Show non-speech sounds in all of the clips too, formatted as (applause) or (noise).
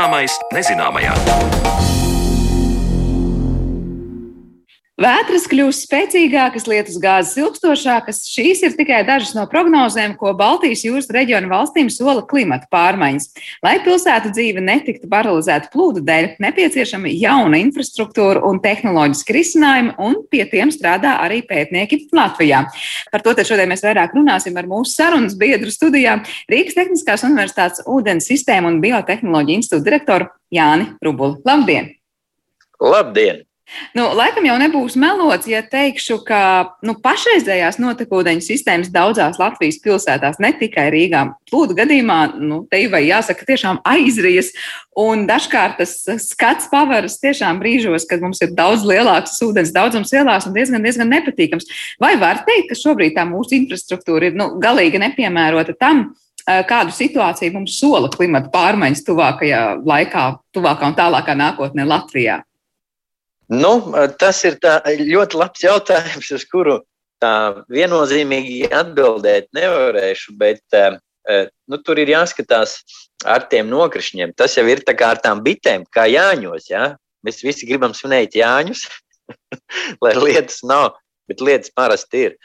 Zināmais nezināmajā. Vētras kļūs spēcīgākas, lietus gāzes ilgstošākas. Šīs ir tikai dažas no prognozēm, ko Baltijas jūras reģiona valstīm sola klimata pārmaiņas. Lai pilsētu dzīve netiktu paralizēta plūdu dēļ, nepieciešama jauna infrastruktūra un tehnoloģiski risinājumi, un pie tiem strādā arī pētnieki Latvijā. Par to šodien mēs vairāk runāsim ar mūsu sarunas biedru studijā Rīgas Tehniskās Universitātes ūdens sistēmu un biotehnoloģiju institūta direktoru Jāni Rubuli. Labdien! Labdien! Nu, laikam jau nebūs melots, ja teikšu, ka nu, pašreizējās notekūdeņu sistēmas daudzās Latvijas pilsētās, ne tikai Rīgā, plūdu gadījumā, nu, te vai jāsaka, tiešām aizrijas. Un dažkārt tas skats pavaras tiešām brīžos, kad mums ir daudz lielāks ūdens daudzums ielās un diezgan, diezgan nepatīkams. Vai var teikt, ka šobrīd tā mūsu infrastruktūra ir nu, galīgi nepiemērota tam, kādu situāciju mums sola klimata pārmaiņas tuvākajā laikā, tuvākā un tālākā nākotnē Latvijā? Nu, tas ir ļoti labs jautājums, uz kuru tā viennozīmīgi atbildēt nevarēšu, bet nu, tur ir jāskatās ar tiem nokrišņiem. Tas jau ir kā ar tām bitēm, kā Jāņos. Ja? Mēs visi gribam svinēt Jāņus, (laughs) lai lietas nav, bet lietas parasti ir.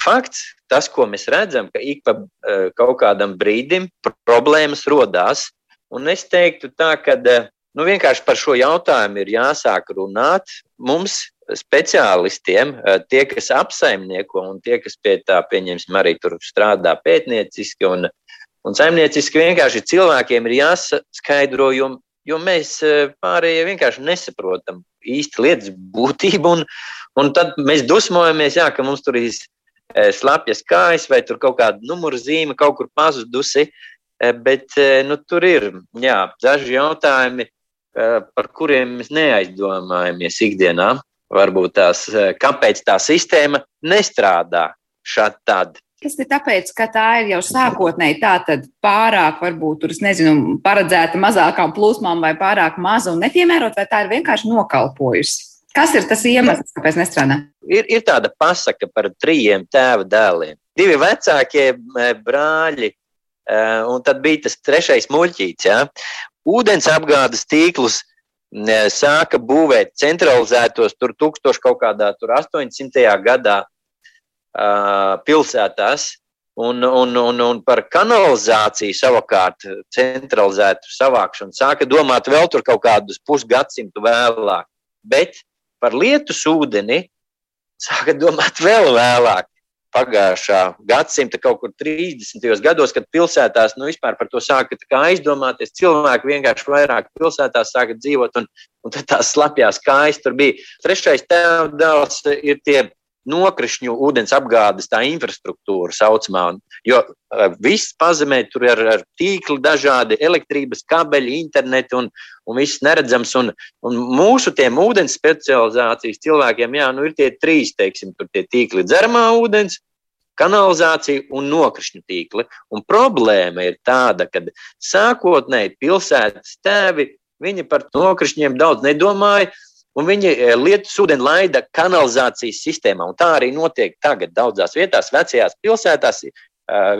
Fakts, tas, ko mēs redzam, ka ik pa kaut kādam brīdim problēmas rodās. Un es teiktu tā, ka Nu, vienkārši par šo jautājumu ir jāsāk runāt. Mums, speciālistiem, eh, tie, kas apsaimnieko un tie, kas pie tā, pieņemsim, arī tur strādā pētnieciski un, un saimnieciski, vienkārši cilvēkiem ir jāskaidro, jo, jo mēs eh, pārējie vienkārši nesaprotam īsti lietas būtību. Un, un tad mēs dusmojamies, jā, ka mums tur ir eh, slapjas kājas vai tur kaut kāda numurzīme kaut kur pazudusi. Bet nu, tur ir jā, daži jautājumi, par kuriem mēs neaizdomājamies ikdienā. Varbūt tās, kāpēc tā sistēma nestrādā šādi tad. Tas ir tāpēc, ka tā ir jau sākotnēji tātad pārāk, varbūt tur, nezinu, paredzēta mazākām plūsmām vai pārāk maza un nepiemērot, vai tā ir vienkārši nokalpojusi. Kas ir tas iemesls, kāpēc nestrādā? Ir, ir tāda pasaka par trījiem tēva dēliem. Divi vecākie brāļi, un tad bija tas trešais muļķīts. Ja? ūdens apgādes tīklus sāka būvēt centralizētos tur 1000 kaut kādā tur 800. gadā pilsētās. Un, un, un, un par kanalizāciju savukārt centralizētu savākšanu sāka domāt vēl tur kaut kādus pusgadsimtu vēlāk. Bet par lietus ūdeni sāka domāt vēl vēlāk pagājušā gadsimta kaut kur 30. gados, kad pilsētās nu, vispār par to sāka aizdomāties. Cilvēki vienkārši vairāk pilsētās sāka dzīvot, un, un tās slapjās kājas tur bija. Trešais tēvdēls ir tie nokrišņu ūdens apgādes tā infrastruktūra saucamā. Jo uh, viss pazemē tur ir ar tīkli dažādi elektrības kabeļi, interneti un, un viss neredzams. Un, un mūsu tiem ūdens specializācijas cilvēkiem, jā, nu ir tie trīs, teiksim, tie tīkli dzeramā ūdens, kanalizācija un nokrišņu tīkli. Un problēma ir tāda, ka sākotnēji pilsētas tēvi, par nokrišņiem daudz nedomāja, un viņi e, lietus ūdeni laida kanalizācijas sistēmā. Un tā arī notiek tagad daudzās vietās, vecajās pilsētās. E,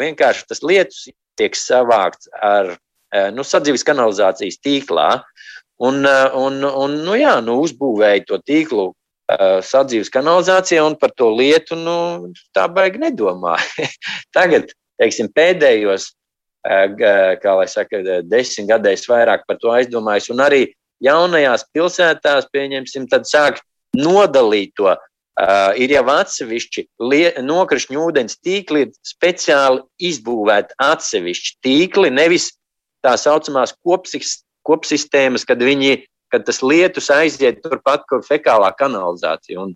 vienkārši tas lietus tiek savākts ar e, nu, sadzīves kanalizācijas tīklā. Un, un, un nu, jā, nu, uzbūvēja to tīklu sadzīves kanalizācijā, un par to lietu nu, tā baigi nedomā. (laughs) Tagad, teiksim, pēdējos, kā lai saka, desmit gadēs vairāk par to aizdomājos, un arī jaunajās pilsētās, pieņemsim, tad sāk nodalīt to. Uh, ir jau atsevišķi nokrišņu ūdens tīkli, ir speciāli izbūvēti atsevišķi tīkli, nevis tā saucamās kopsis, kopsistēmas, kad, viņi, kad tas lietus aiziet turpat, kur fekālā kanalizācija. Un,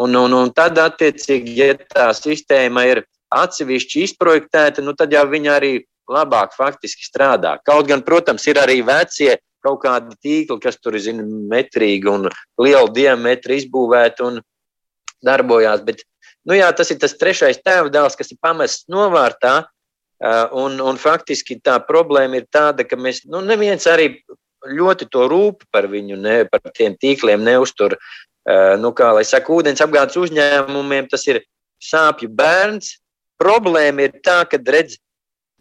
un, un, un tad, attiecīgi, ja tā sistēma ir atsevišķi izprojektēta, nu, tad jau viņa arī labāk faktiski strādā. Kaut gan, protams, ir arī vecie kaut kādi tīkli, kas tur ir metrīgi un liela diametra izbūvēti un darbojās. Bet, nu jā, tas ir tas trešais tēvdēls, kas ir pamests novārtā. Un, un faktiski tā problēma ir tāda, ka mēs, nu, neviens arī ļoti to rūp par viņu, ne, par tiem tīkliem neuztur. Nu, kā lai saka, ūdens apgādes uzņēmumiem tas ir sāpju bērns. Problēma ir tā, ka redz,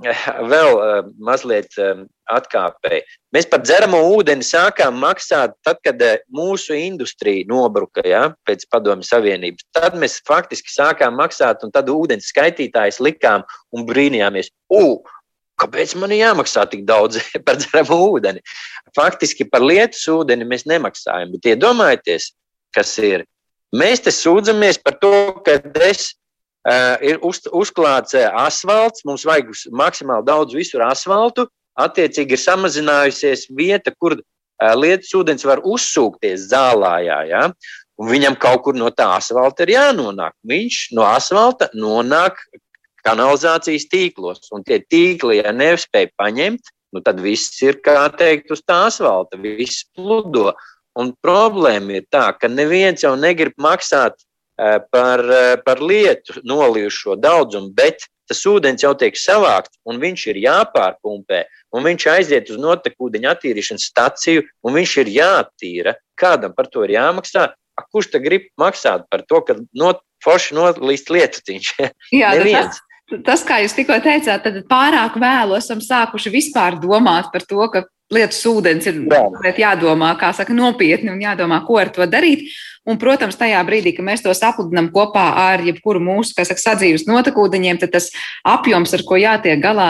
vēl mazliet atkāpēji. Mēs par dzeramo ūdeni sākām maksāt tad, kad eh, mūsu industrija nobruka ja, pēc Padomju Savienības. Tad mēs faktiski sākām maksāt, un tad ūdens skaitītājs likām un brīnījāmies. U, kāpēc man jāmaksā tik daudz (laughs) par dzeramu ūdeni? Faktiski par lietus ūdeni mēs nemaksājam, bet iedomājieties, kas ir. Mēs te sūdzamies par to, ka es Uh, ir uz, uzklāts uh, asfalts, mums vajag maksimāli daudz visur asfaltu. Attiecīgi ir samazinājusies vieta, kur uh, lietas ūdens var uzsūkties zālājā. Ja? Un viņam kaut kur no tā asfalta ir jānonāk. Viņš no asfalta nonāk kanalizācijas tīklos, un tie tīkli, ja nespēj paņemt, nu tad viss ir, kā teikt, uz tā asfalta, viss pludo. Un problēma ir tā, ka neviens jau negrib maksāt Eh, par, eh, par lietu nolījušo daudzumu, bet tas ūdens jau tiek savākts un viņš ir jāpārpumpē, un viņš aiziet uz notekūdeņa attīrīšanas staciju, un viņš ir jāattīra. Kādam par to ir jāmaksā? A, kurš te grib maksāt par to, ka no, forši nolīst lietutiņš? (laughs) Jā. Tas, tas, kā jūs tikko teicāt, tad pārāk vēlu esam sākuši vispār domāt par to, ka lietas ūdens ir Jā. jādomā, kā saka, nopietni un jādomā, ko ar to darīt. Un, protams, tajā brīdī, kad mēs to sapludinām kopā ar jebkuru mūsu saka, sadzīves notekūdeņiem, tad tas apjoms, ar ko jātiek galā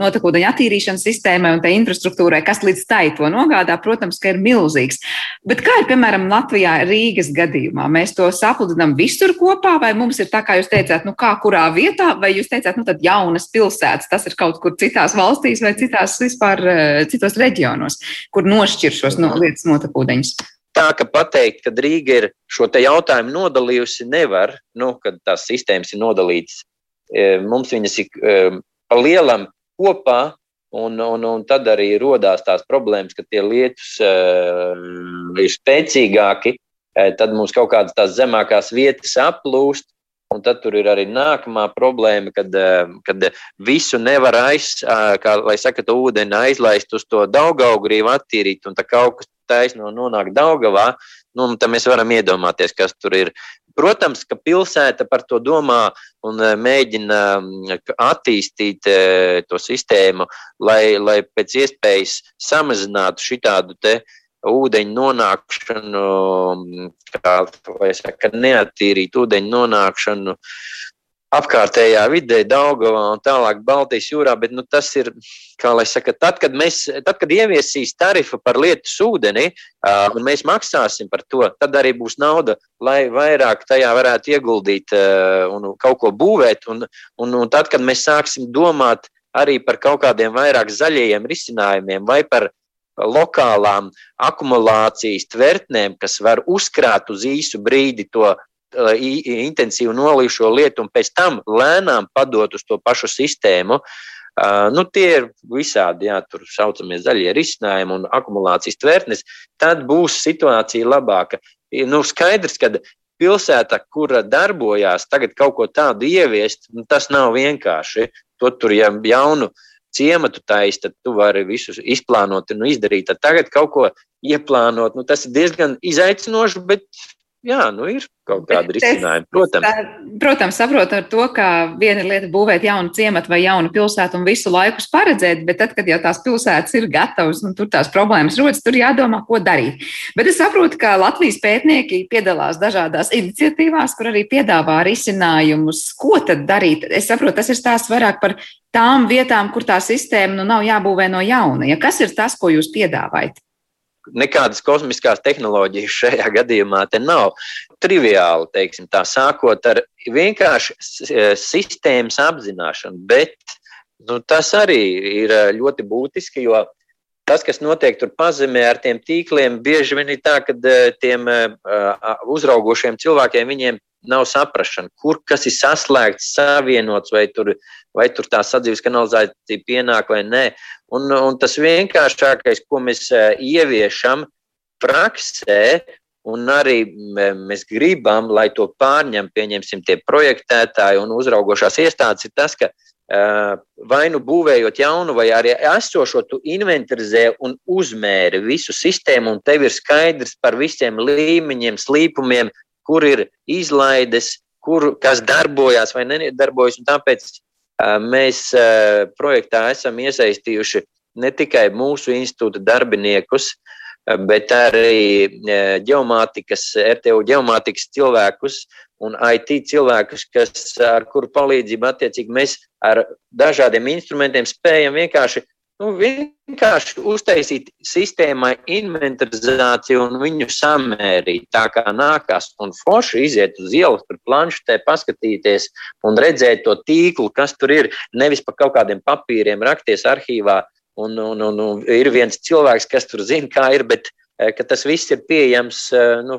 notekūdeņa attīrīšanas sistēmai un tai infrastruktūrai, kas līdz tai to nogādā, protams, ir milzīgs. Bet kā ir, piemēram, Latvijā, Rīgas gadījumā? Mēs to sapludinām visur kopā, vai mums ir tā, kā jūs teicāt, nu kā kurā vietā, vai jūs teicāt, nu tad jaunas pilsētas, tas ir kaut kur citās valstīs vai citās vispār eh, citos reģionos, kur nošķir šos no, lietas notekūdeņus? Tā ka pateikt, ka Rīga ir šo jautājumu nodalījusi, nevar, nu, kad tās sistēmas ir nodalītas. E, mums viņas ir e, pa lielam kopā, un, un, un tad arī rodās tās problēmas, ka tie lietus uh, ir spēcīgāki, tad mums kaut kādas tās zemākās vietas aplūst, Un tad tur ir arī nākamā problēma, kad, kad visu nevar aiz, kā saka, ūdeni aizlaist uz to daugaugrīvu attīrīt, un tā kaut kas taisno nonāk Daugavā, nu, tad mēs varam iedomāties, kas tur ir. Protams, ka pilsēta par to domā un mēģina attīstīt to sistēmu, lai, lai pēc iespējas samazinātu šitādu te ūdeņu nonākšanu, kā lai saka, neattīrīt ūdeņu nonākšanu apkārtējā vidē, Daugavā un tālāk Baltijas jūrā, bet nu, tas ir, kā lai saka, tad, kad, mēs, tad, kad ieviesīs tarifu par lietus ūdeni uh, un mēs maksāsim par to, tad arī būs nauda, lai vairāk tajā varētu ieguldīt uh, un kaut ko būvēt. Un, un, un tad, kad mēs sāksim domāt arī par kaut kādiem vairāk zaļajiem risinājumiem vai par lokālām akumulācijas tvertnēm, kas var uzkrāt uz īsu brīdi to intensīvi nolīju šo lietu un pēc tam lēnām padot uz to pašu sistēmu. Uh, nu, tie ir visādi, jā, tur saucamie zaļie risinājumi un akumulācijas tvertnes. Tad būs situācija labāka. Nu, skaidrs, ka pilsēta, kura darbojās, tagad kaut ko tādu ieviest, nu, tas nav vienkārši. To tur ja jaunu ciematu taisa, tad tu vari visu izplānot un izdarīt. Tad tagad kaut ko ieplānot, nu, tas ir diezgan izaicinoši, bet jā, nu ir kaut kāda risinājuma. Protams. Protams, saprotu ar to, ka viena lieta ir būvēt jaunu ciematu vai jaunu pilsētu un visu laiku paredzēt, bet tad, kad jau tās pilsētas ir gatavas un tur tās problēmas rodas, tur jādomā, ko darīt. Bet es saprotu, ka Latvijas pētnieki piedalās dažādās iniciatīvās, kur arī piedāvā risinājumus, ko tad darīt. Es saprotu, tas ir stāsts vairāk par tām vietām, kur tā sistēma nu, nav jābūvē no jauna. Ja kas ir tas, ko jūs piedāvājat? Nekādas kosmiskās tehnoloģijas šajā (laughs) gadījumā nav. Triviāli, teiksim, tā sākot ar vienkārši sistēmas apzināšanu, bet nu, tas arī ir ļoti būtiski, jo tas, kas notiek tur pazemē ar tiem tīkliem, bieži vien ir tā, ka tiem uzraugošiem cilvēkiem viņiem nav saprašana, kur kas ir saslēgts, savienots, vai tur, vai tur tā sadzīves kanalizācija pienāk vai nē. Un, un tas vienkāršākais, ko mēs eh, ieviešam praksē, un arī mēs gribam, lai to pārņem, pieņemsim, tie projektētāji un uzraugošās iestādes, ir tas, ka eh, vai nu būvējot jaunu, vai arī esošo, tu inventarizē un uzmēri visu sistēmu, un tev ir skaidrs par visiem līmeņiem, slīpumiem, kur ir izlaides, kur, kas darbojas vai nedarbojas. Tāpēc mēs projektā esam iesaistījuši ne tikai mūsu institūta darbiniekus, bet arī ģeomātikas, RTU ģeomātikas cilvēkus un IT cilvēkus, kas, ar kuru palīdzību attiecīgi mēs ar dažādiem instrumentiem spējam vienkārši nu, vienkārši uztaisīt sistēmai inventarizāciju un viņu samērīt tā, kā nākās. Un forši iziet uz ielas, tur planšetē, paskatīties un redzēt to tīklu, kas tur ir. Nevis pa kaut kādiem papīriem rakties arhīvā. Un, un, un, un ir viens cilvēks, kas tur zina, kā ir, bet eh, ka tas viss ir pieejams eh, nu,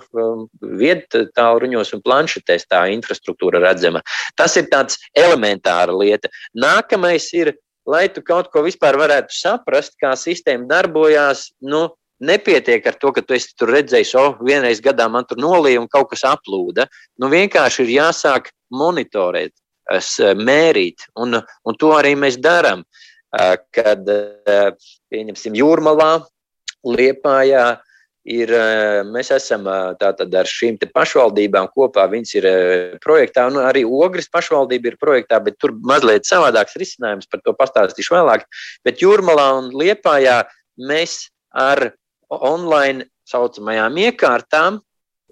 viedtāluņos un planšetēs, tā infrastruktūra redzama. Tas ir tāds elementāra lieta. Nākamais ir lai tu kaut ko vispār varētu saprast, kā sistēma darbojās, nu, nepietiek ar to, ka tu esi tur redzējis, o, oh, vienreiz gadā man tur nolīja un kaut kas aplūda. Nu, vienkārši ir jāsāk monitorēt, mērīt, un, un to arī mēs darām. Kad, pieņemsim, jūrmalā, liepājā, ir, eh, mēs esam eh, tātad ar šīm pašvaldībām kopā. Viņas ir eh, projektā, un arī Ogres pašvaldība ir projektā, bet tur mazliet savādāks risinājums, par to pastāstīšu vēlāk. Bet Jūrmalā un Liepājā mēs ar online saucamajām iekārtām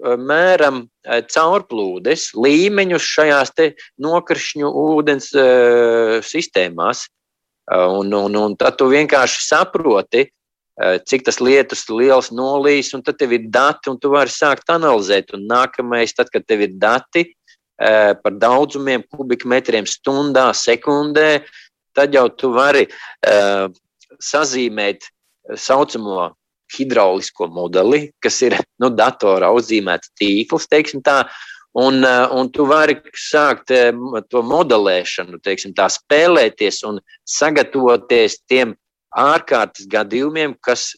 mēram caurplūdes līmeņus šajās nokrišņu ūdens sistēmās. Un, un, un tad tu vienkārši saproti, cik tas lietus liels nolīs, un tad tev ir dati, un tu vari sākt analizēt. Un nākamais, tad, kad tev ir dati eh, par daudzumiem, kubikmetriem stundā, sekundē, tad jau tu vari uh, sazīmēt saucamo hidraulisko modeli, kas ir nu, datorā uzzīmēts tīkls, teiksim tā, un, un tu vari sākt to modelēšanu, teiksim tā, spēlēties un sagatavoties tiem ārkārtas gadījumiem, kas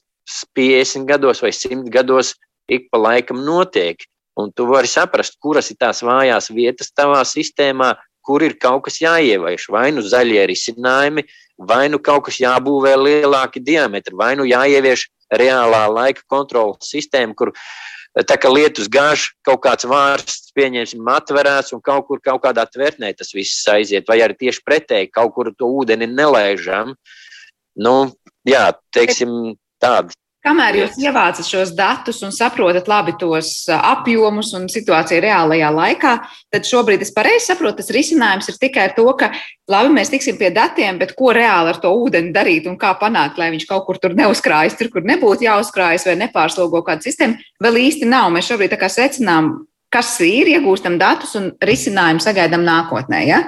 50 gados vai 100 gados ik pa laikam notiek. Un tu vari saprast, kuras ir tās vājās vietas tavā sistēmā, kur ir kaut kas jāievērš. Vai nu zaļie risinājumi, vai nu kaut kas jābūvē lielāki diametri, vai nu jāievieš reālā laika kontrolas sistēma, kur tā kā lietus gāž, kaut kāds vārsts, pieņemsim, atverās un kaut kur kaut kādā tvertnē tas viss aiziet, vai arī tieši pretēji kaut kur to ūdeni nelaižam. Uh, Nu, jā, teiksim, tādi. Kamēr jūs ievācat šos datus un saprotat labi tos apjomus un situāciju reālajā laikā, tad šobrīd es pareizi saprotu, tas risinājums ir tikai to, ka labi, mēs tiksim pie datiem, bet ko reāli ar to ūdeni darīt un kā panākt, lai viņš kaut kur tur neuzkrājas, tur, kur nebūtu jāuzkrājas vai nepārslogo kādu sistēmu, vēl īsti nav. Mēs šobrīd tā kā secinām, kas ir, iegūstam datus un risinājumu sagaidām nākotnē. Ja?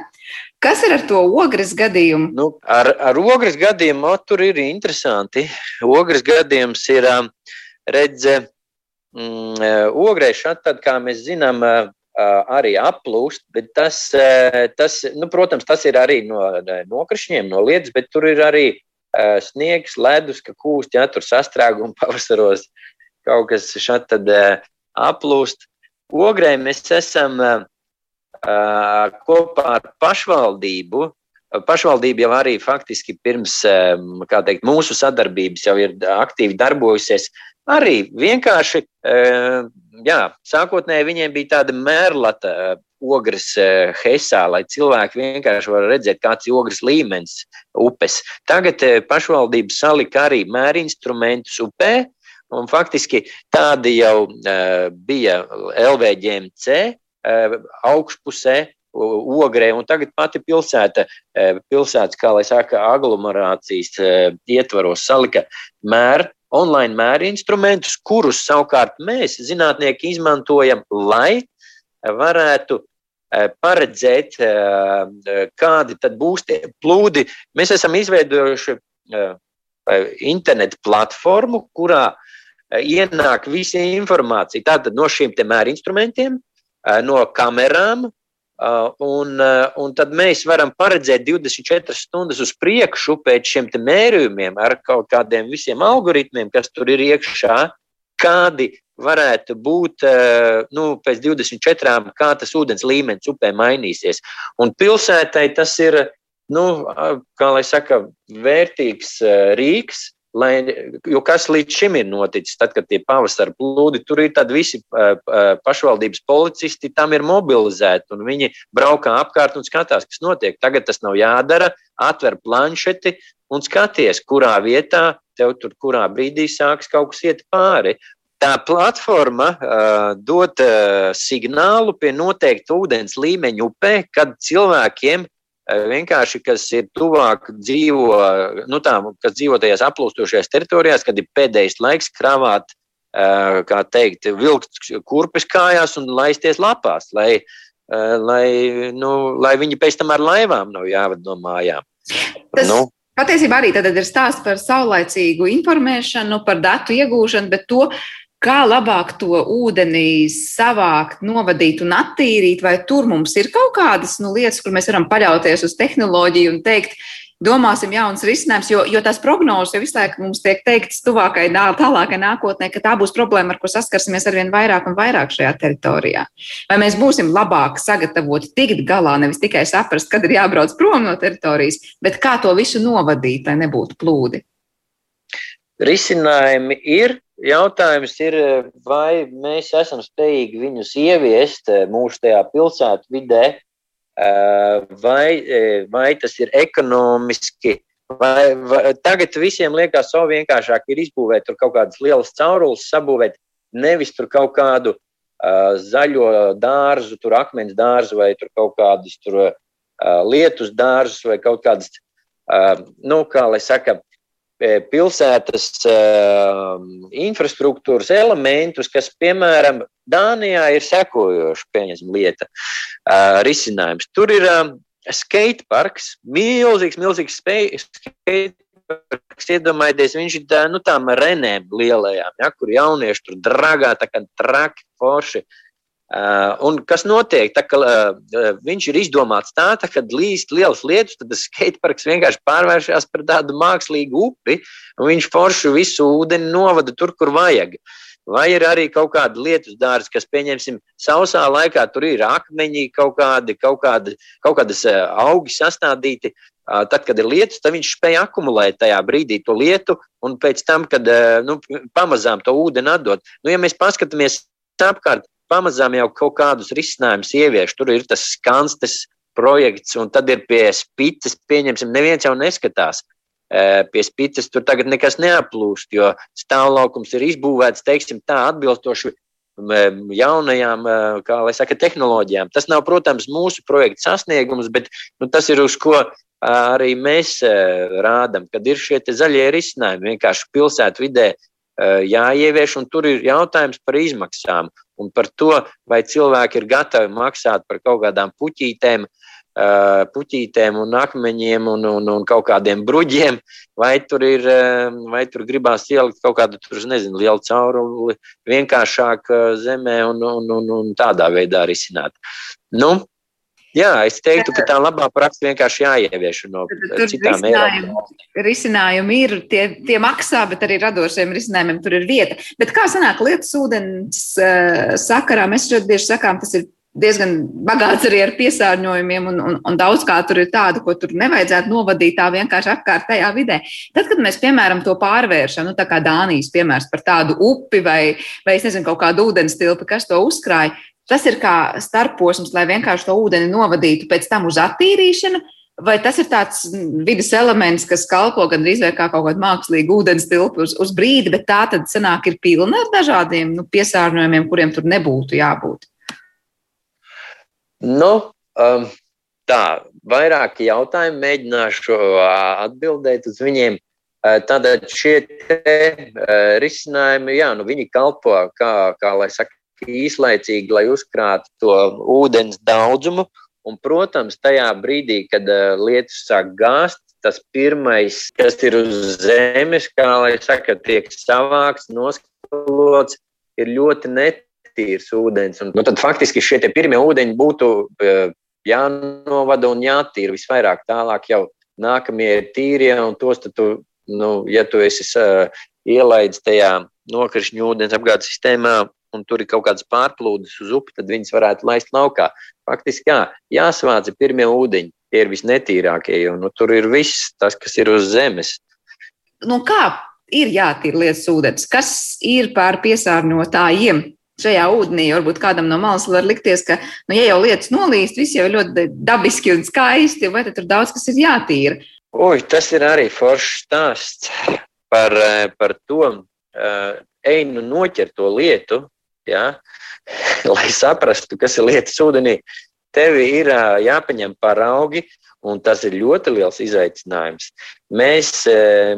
Kas ir ar to ogres gadījumu? Nu, ar, ar ogres gadījumu tur ir interesanti. Ogres gadījums ir redze, mm, ogrē šādi, tad, kā mēs zinām, arī aplūst, bet tas, tas nu, protams, tas ir arī no nokrišņiem, no lietas, bet tur ir arī sniegs, ledus, ka kūst, ja tur sastrēgumi (laughs) pavasaros kaut kas šādi aplūst. Ogrē mēs esam kopā ar pašvaldību. Pašvaldība jau arī faktiski pirms teikt, mūsu sadarbības jau ir aktīvi darbojusies. Arī vienkārši, jā, sākotnēji viņiem bija tāda mērlata ogres heisā, lai cilvēki vienkārši var redzēt, kāds ir ogres līmenis upes. Tagad pašvaldība salika arī mērinstrumentus upē, un faktiski tādi jau bija LVģMC, Eh, augšpusē, ogrē, un tagad pati pilsēta, eh, pilsētas, kā lai saka, aglomerācijas eh, ietvaros salika mēru, online mēru instrumentus, kurus savukārt mēs, zinātnieki, izmantojam, lai varētu paredzēt, kādi tad būs tie plūdi. Mēs esam izveidojuši internetu platformu, kurā ienāk visa informācija tātad no šiem mēru instrumentiem, Eh, no kamerām. Eh, un, eh, un tad mēs varam paredzēt 24 stundas uz priekšu pēc šiem mērījumiem ar kaut kādiem visiem algoritmiem, kas tur ir iekšā, kādi varētu būt nu, pēc 24, kā tas ūdens līmenis upē mainīsies. Un pilsētai tas ir, nu, kā lai saka, vērtīgs rīks, Lai, jo kas līdz šim ir noticis, tad, kad tie pavasara plūdi, tur ir visi pašvaldības policisti, tam ir mobilizēti, un viņi braukā apkārt un skatās, kas notiek. Tagad tas nav jādara, atver planšeti, un skaties, kurā vietā tev tur kurā brīdī sāks kaut kas iet pāri. Tā platforma uh, dod uh, signālu pie noteikta ūdens līmeņa upē, kad cilvēkiem vienkārši, kas ir tuvāk dzīvo, nu tā, kas dzīvo tajās aplūstošajās teritorijās, kad ir pēdējais laiks kravāt, uh, kā teikt, vilkt kurpes kājās un laisties lapās, lai, uh, lai, nu, lai viņi pēc tam ar laivām nav jāved no mājām. Tas... Nu, Patiesībā arī tad ir stāsts par saulaicīgu informēšanu, par datu iegūšanu, bet to, kā labāk to ūdenī savākt, novadīt un attīrīt, vai tur mums ir kaut kādas nu, lietas, kur mēs varam paļauties uz tehnoloģiju un teikt, domāsim jaunas risinājumus, jo, jo tās prognozes jau visu laiku mums tiek teiktas tuvākai, tālākai nākotnē, ka tā būs problēma, ar ko saskarsimies arvien vairāk un vairāk šajā teritorijā. Vai mēs būsim labāk sagatavoti tikt galā, nevis tikai saprast, kad ir jābrauc prom no teritorijas, bet kā to visu novadīt, lai nebūtu plūdi? Risinājumi ir, Jautājums ir, vai mēs esam spējīgi viņus ieviest eh, mūsu tajā pilsētu vidē, eh, vai, vai tas ir ekonomiski. Vai, vai, tagad visiem liekas, ka vienkāršāk ir izbūvēt kaut kādas lielas caurules, sabūvēt nevis tur kaut kādu uh, zaļo dārzu, tur akmens dārzu vai tur kaut kādus tur, uh, lietus dārzus vai kaut kādas, uh, nu, kā lai saka, E, pilsētas uh, infrastruktūras elementus, kas, piemēram, Dānijā ir sekojoša lieta, uh, risinājums. Tur ir um, skateparks, milzīgs, milzīgs skateparks. Iedomājieties, viņš ir tā, nu, tām renēm lielajām, ja, kur jaunieši tur dragā, tā kā traki, forši. Uh, Uh, un kas notiek? Tā, ka, uh, viņš ir izdomāts tā, tā kad līst lielas lietas, tad skateparks vienkārši pārvēršas par tādu mākslīgu upi, un viņš foršu visu ūdeni novada tur, kur vajag. Vai ir arī kaut kāda lietus dārza, kas, pieņemsim, sausā laikā tur ir akmeņi, kaut kādi, kaut kādi, kaut kādas augi sastādīti. Tad, kad ir lietus, tad viņš spēja akumulēt tajā brīdī to lietu, un pēc tam, kad nu, pamazām to ūdeni atdot. Nu, ja mēs paskatāmies apkārt, pamazām jau kaut kādus risinājumus ievieš. Tur ir tas skanstes projekts, un tad ir pie spīces, pieņemsim, neviens jau neskatās. Pie spīces tur tagad nekas neaplūst, jo stāvlaukums ir izbūvēts, teiksim, tā atbilstoši jaunajām, kā lai saka, tehnoloģijām. Tas nav, protams, mūsu projekta sasniegums, bet nu, tas ir uz ko arī mēs rādām, kad ir šie zaļie risinājumi vienkārši pilsētu vidē jāievieš, un tur ir jautājums par izmaksām un par to, vai cilvēki ir gatavi maksāt par kaut kādām puķītēm, puķītēm un akmeņiem un, un, un kaut kādiem bruģiem, vai tur, ir, vai tur gribās ielikt kaut kādu, tur, nezinu, lielu cauruli vienkāršāk zemē un, un, un, un tādā veidā risināt. Nu, Jā, es teiktu, ka tā labā praksa vienkārši jāievieš no tur citām Eiropas. Risinājumi ir, tie, tie maksā, bet arī radošiem risinājumiem tur ir vieta. Bet kā sanāk lietas ūdens uh, sakarā? Mēs ļoti bieži sakām, tas ir diezgan bagāts arī ar piesārņojumiem, un, un, un daudz kā tur ir tāda, ko tur nevajadzētu novadīt tā vienkārši apkārtējā vidē. Tad, kad mēs, piemēram, to pārvēršam, nu, tā kā Dānijas piemērs par tādu upi vai, vai es nezinu, kaut kādu ūdens tilpi, kas to uzkrāja, Tas ir kā starposms, lai vienkārši to ūdeni novadītu pēc tam uz attīrīšanu, vai tas ir tāds vidas elements, kas kalpo gandrīz vai kā kaut kāda mākslīga ūdens tilpa uz, uz brīdi, bet tā tad sanāk ir pilna ar dažādiem nu, piesārņojumiem, kuriem tur nebūtu jābūt? Nu, um, tā, vairāki jautājumi mēģināšu atbildēt uz viņiem. Tātad šie te, uh, risinājumi, jā, nu, viņi kalpo, kā, kā lai saka, īslaicīgi, lai uzkrātu to ūdens daudzumu. Un, protams, tajā brīdī, kad uh, lietus sāk gāzt, tas pirmais, kas ir uz zemes, kā lai saka, tiek savākts, noskalots, ir ļoti netīrs ūdens. Un, nu, tad faktiski šie pirmie ūdeņi būtu uh, jānovada un jātīra visvairāk. Tālāk jau nākamie ir tīrie, un tos tu, nu, ja tu esi uh, ielaidis tajā nokrišņu ūdens apgādes sistēmā, un tur ir kaut kādas pārplūdes uz upi, tad viņas varētu laist laukā. Faktiski, jā, jāsvāca pirmie ūdeņi. Tie ir visnetīrākie, jo nu, tur ir viss tas, kas ir uz zemes. Nu, kā ir jātīra lietas ūdens? Kas ir pār piesārņotājiem? Šajā ūdenī varbūt kādam no malas var likties, ka, nu, ja jau lietas nolīst, viss jau ir ļoti dabiski un skaisti, vai tur daudz kas ir jātīra. Ui, tas ir arī foršs stāsts par, par to, uh, ej nu noķer to lietu, ja, (laughs) lai saprastu, kas ir lietas ūdenī. Tev ir jāpaņem paraugi, un tas ir ļoti liels izaicinājums. Mēs,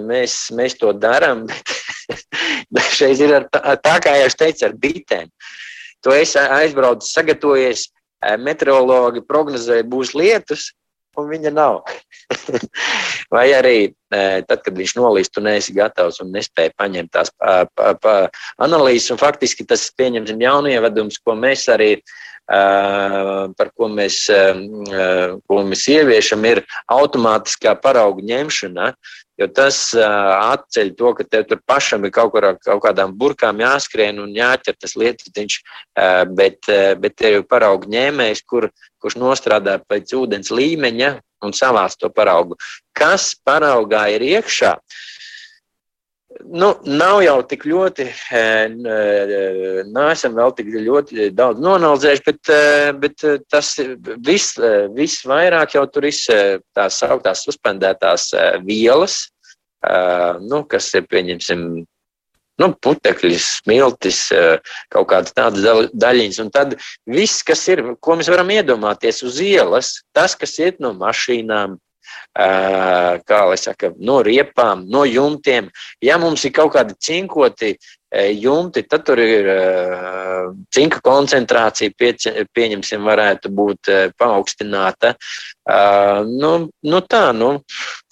mēs, mēs to darām, (laughs) bet dažreiz ir tā, tā, kā jau es teicu, ar bitēm. Tu esi aizbraucis, sagatavojies, meteorologi prognozēja, būs lietus, un viņa nav. (laughs) Vai arī tad, kad viņš nolīst, tu neesi gatavs un nespēji paņemt tās pa, pa, pa analīzes. Un faktiski tas pieņemsim jaunievedums, ko mēs arī, par ko mēs, ko mēs ieviešam, ir automātiskā paraugu ņemšana. Jo tas uh, atceļ to, ka tev tur pašam ir kaut, kur, kaut kādām burkām jāskrien un jāķer tas lietiņš, uh, bet, uh, bet tev ir paraugu ņēmējs, kur, kurš nostrādā pēc ūdens līmeņa un savāc to paraugu. Kas paraugā ir iekšā? Nu, nav jau tik ļoti, neesam vēl tik ļoti daudz nonalizējuši, bet, bet tas viss, viss vairāk jau tur ir tās sauktās suspendētās vielas, nu, kas ir, pieņemsim, nu, putekļi, smiltis, kaut kādas tādas daļiņas. Un tad viss, kas ir, ko mēs varam iedomāties uz ielas, tas, kas iet no mašīnām, kā lai saka, no riepām, no jumtiem. Ja mums ir kaut kādi cinkoti jumti, tad tur ir cinka koncentrācija, pieņemsim, varētu būt paaugstināta. Nu, nu tā, nu,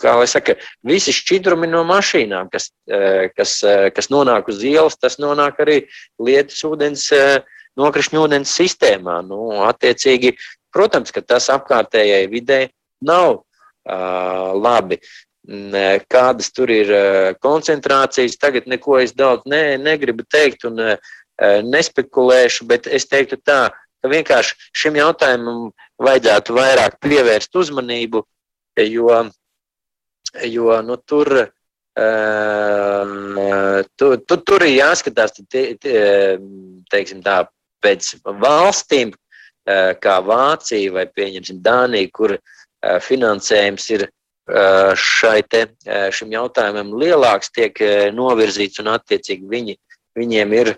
kā lai saka, visi šķidrumi no mašīnām, kas, kas, kas nonāk uz ielas, tas nonāk arī lietas ūdens, nokrišņu ūdens sistēmā. Nu, attiecīgi, protams, ka tas apkārtējai videi nav labi. Kādas tur ir koncentrācijas, tagad neko es daudz ne, negribu teikt un nespekulēšu, bet es teiktu tā, ka vienkārši šim jautājumam vajadzētu vairāk pievērst uzmanību, jo, jo nu, tur, tur, tur, tur ir jāskatās, te, te, teiksim tā, pēc valstīm, kā Vācija vai, Dānija, kur uh, Eh, finansējums ir eh, šai te, eh, šim jautājumam lielāks, tiek novirzīts un attiecīgi viņi, viņiem ir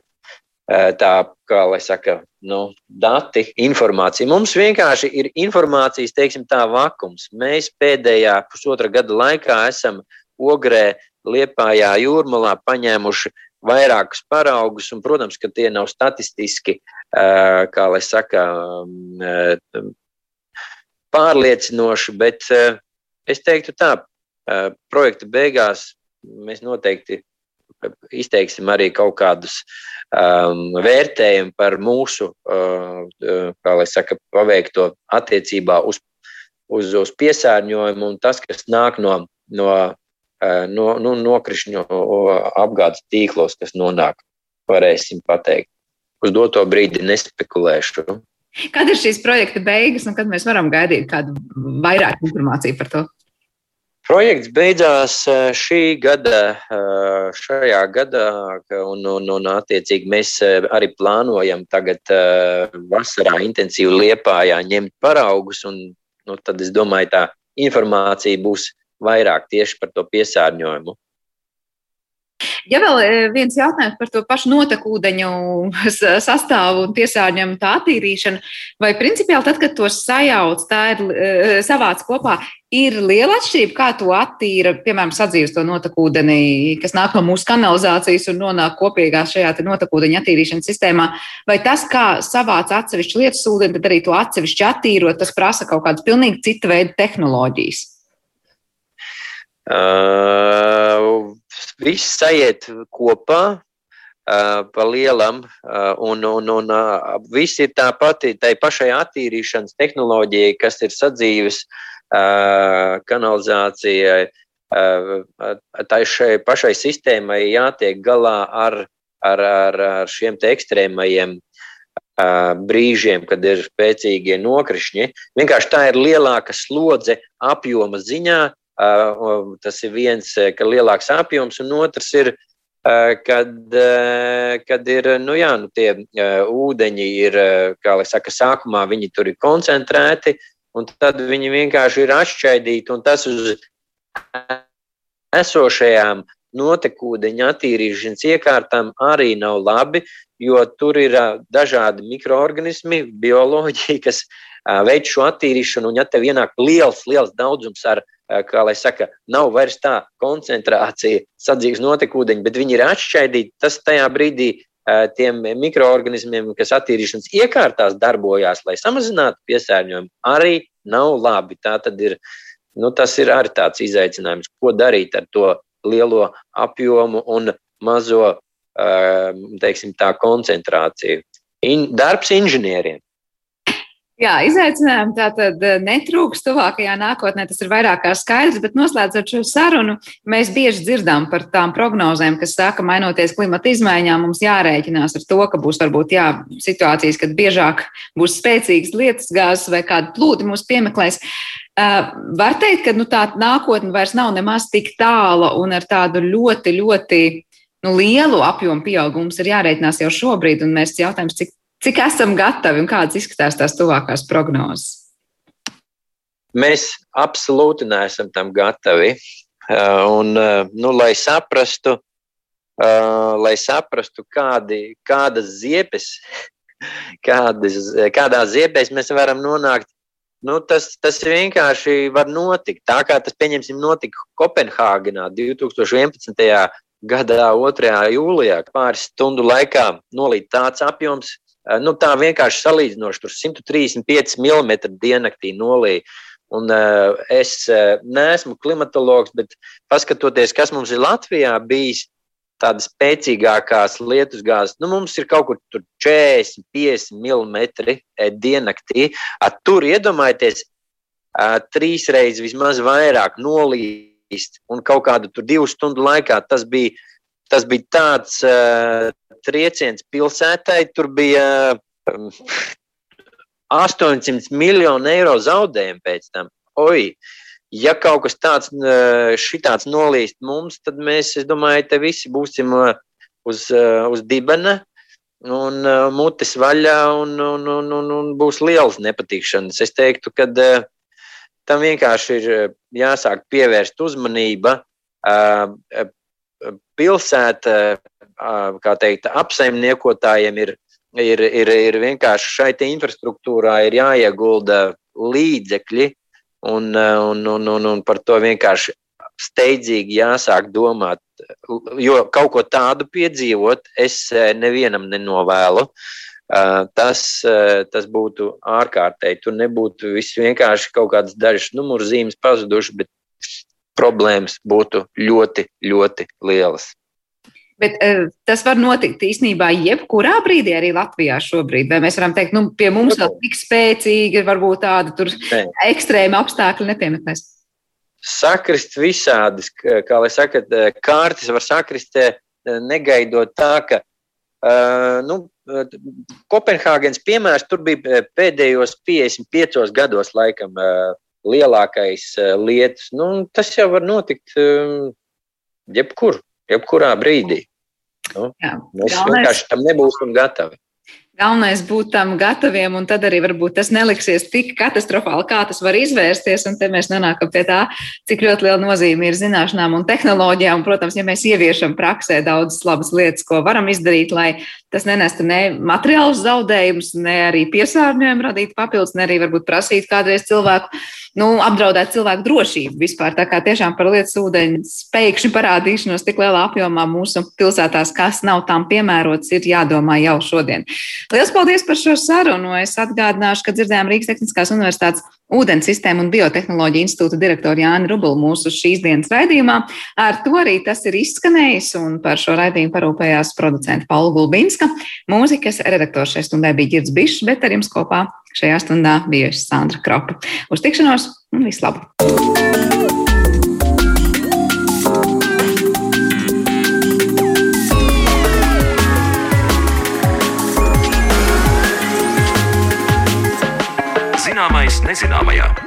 tā, kā lai saka, nu, dati, informācija. Mums vienkārši ir informācijas, teiksim tā, vakums. Mēs pēdējā pusotra gada laikā esam ogrē, liepājā, jūrmalā paņēmuši vairākus paraugus, un, protams, ka tie nav statistiski, kā lai saka, pārliecinoši, bet eh, es teiktu tā, eh, projekta beigās mēs noteikti izteiksim arī kaut kādus um, vērtējumus par mūsu, uh, kā lai saka, paveikto attiecībā uz, uz, uz piesārņojumu un tas, kas nāk no, no, uh, no, no nokrišņu apgādes tīklos, kas nonāk, varēsim pateikt. Uz doto brīdi nespekulēšu. Kad ir šīs projekta beigas un kad mēs varam gaidīt kādu vairāk informāciju par to? Projekts beidzās eh, šī gada, eh, šajā gadā, un, un, un attiecīgi mēs eh, arī plānojam tagad vasarā intensīvi liepājā ņemt paraugus, un nu, tad es domāju, tā informācija būs vairāk tieši par to piesārņojumu. Ja vēl e, viens jautājums par to pašu notekūdeņu sastāvu un piesārņojumu tā attīrīšanu, vai principiāli tad, kad to sajauc, tā ir e, savāc kopā, ir liela atšķirība, kā to attīra, piemēram, sadzīves to notekūdeni, kas nāk no mūsu kanalizācijas un nonāk kopīgā šajā notekūdeņa attīrīšanas sistēmā, vai tas, kā savāc atsevišķu lietas ūdeni, tad arī to atsevišķi attīrot, tas prasa kaut kādas pilnīgi cita veida tehnoloģijas. Uh, viss aiziet kopā. Pa lielam, un, un, un viss ir tā pati, tai pašai attīrīšanas tehnoloģijai, kas ir sadzīves kanalizācijai, tai šai pašai sistēmai jātiek galā ar, ar, ar, ar šiem te ekstrēmajiem brīžiem, kad ir spēcīgie nokrišņi. Vienkārši tā ir lielāka slodze apjoma ziņā, Tas ir viens, ka lielāks apjoms, un otrs ir, kad, kad ir, nu jā, nu tie ūdeņi ir, kā lai saka, sākumā viņi tur ir koncentrēti, un tad viņi vienkārši ir atšķaidīti, un tas uz esošajām notekūdeņa attīrīšanas iekārtām arī nav labi, jo tur ir dažādi mikroorganismi, bioloģija, kas veic šo attīrīšanu. Un, ja tev ienāk liels, liels daudzums ar, kā lai saka, nav vairs tā koncentrācija sadzīves notekūdeņi, bet viņi ir atšķaidīti, tas tajā brīdī tiem mikroorganismiem, kas attīrīšanas iekārtās darbojās, lai samazinātu piesārņojumu, arī nav labi. Tā tad ir, nu, tas ir arī tāds izaicinājums, ko darīt ar to lielo apjomu un mazo teiksim, tā koncentrāciju. In, darbs inženieriem. Jā, izaicinājumi tā tad netrūks tuvākajā nākotnē, tas ir vairāk kā skaidrs, bet noslēdzot šo sarunu, mēs bieži dzirdām par tām prognozēm, kas saka, mainoties klimata izmaiņām, mums jārēķinās ar to, ka būs varbūt jā, situācijas, kad biežāk būs spēcīgas lietas gāzes vai kāda plūdi mūs piemeklēs. Uh, var teikt, ka nu, tā nākotne vairs nav nemaz tik tāla un ar tādu ļoti, ļoti nu, lielu apjomu pieaugumu ir jārēķinās jau šobrīd, un mēs jautājums, cik Cik esam gatavi un kādas izskatās tās tuvākās prognozes? Mēs absolūti neesam tam gatavi. Uh, un, uh, nu, lai saprastu, uh, lai saprastu kādi, kādas ziepes, (laughs) kādas, kādā ziepēs mēs varam nonākt, nu, tas, tas vienkārši var notikt. Tā kā tas, pieņemsim, notika Kopenhāgenā 2011. gadā, 2. jūlijā, pāris stundu laikā nolīt tāds apjoms, Eh, nu, tā vienkārši salīdzinoši, tur 135 mm diennaktī nolīja. Un, uh, es uh, neesmu klimatologs, bet paskatoties, kas mums ir Latvijā bijis, tādas spēcīgākās lietusgāzes, nu, mums ir kaut kur 40, 50 mm diennaktī. At, tur iedomājieties, uh, trīs reizes vismaz vairāk nolīst, un kaut kādu divu stundu laikā tas bija tas bija tāds uh, trieciens pilsētai. Tur bija um, 800 miljonu eiro zaudējumu pēc tam. Oi, ja kaut kas tāds šitāds nolīst mums, tad mēs, es domāju, te visi būsim uz, uz dibena un mutes vaļā un, un, un, un, un būs liels nepatikšanas. Es teiktu, ka tam vienkārši ir jāsāk pievērst uzmanība pilsēta, kā teikt, apsaimniekotājiem ir, ir, ir, ir vienkārši šai infrastruktūrā ir jāiegulda līdzekļi, un, un, un, un, un par to vienkārši steidzīgi jāsāk domāt. Jo kaut ko tādu piedzīvot, es nevienam nenovēlu. Tas, tas būtu ārkārtēji. Tur nebūtu vienkārši kaut kādas dažas numurzīmes pazudušas, bet problēmas būtu ļoti, ļoti lielas. Bet uh, tas var notikt īstenībā jebkurā brīdī, arī Latvijā šobrīd. Vai mēs varam teikt, nu, pie mums vēl tik spēcīgi, varbūt tādi ekstrēmi apstākļi nepiemetnēs? Sakrist visādas, kā lai saka, kārtas var sakrist negaidot tā, ka uh, nu, Kopenhāgenes piemērs tur bija pēdējos 55 gados laikam. Uh, lielākais uh, lietas, nu, tas jau var notikt um, jebkur, jebkurā brīdī. Nu, Jā, mēs galvenais... vienkārši tam nebūsim gatavi. Galvenais būt tam gataviem, un tad arī varbūt tas neliksies tik katastrofāli, kā tas var izvērsties. Un te mēs nonākam pie tā, cik ļoti liela nozīme ir zināšanām un tehnoloģijām. Un, protams, ja mēs ieviešam praksē daudzas labas lietas, ko varam izdarīt, lai tas nenestu ne materiālus zaudējumus, ne arī piesārņojumu radīt papildus, ne arī varbūt prasīt kādreiz cilvēku nu, apdraudēt cilvēku drošību vispār. Tā kā tiešām par lietas ūdeņu spēkšņu parādīšanos tik lielā apjomā mūsu pilsētās, kas nav tām piemērots, ir jādomā jau šodien. Lielas paldies par šo sarunu. Es atgādināšu, ka dzirdējām Rīgas Tehniskās Universitātes Ūdens sistēmu un biotehnoloģiju institūta direktoru Jāni Rubulu mūsu šīs dienas raidījumā. Ar to arī tas ir izskanējis, un par šo raidījumu parūpējās producenta Paula Gulbinska. Mūzikas redaktors šajā stundē bija Girds Bišs, bet ar jums kopā šajā stundā bijusi Sandra Kropa. Uz tikšanos un vislabāk! Zināmais nezināmajā.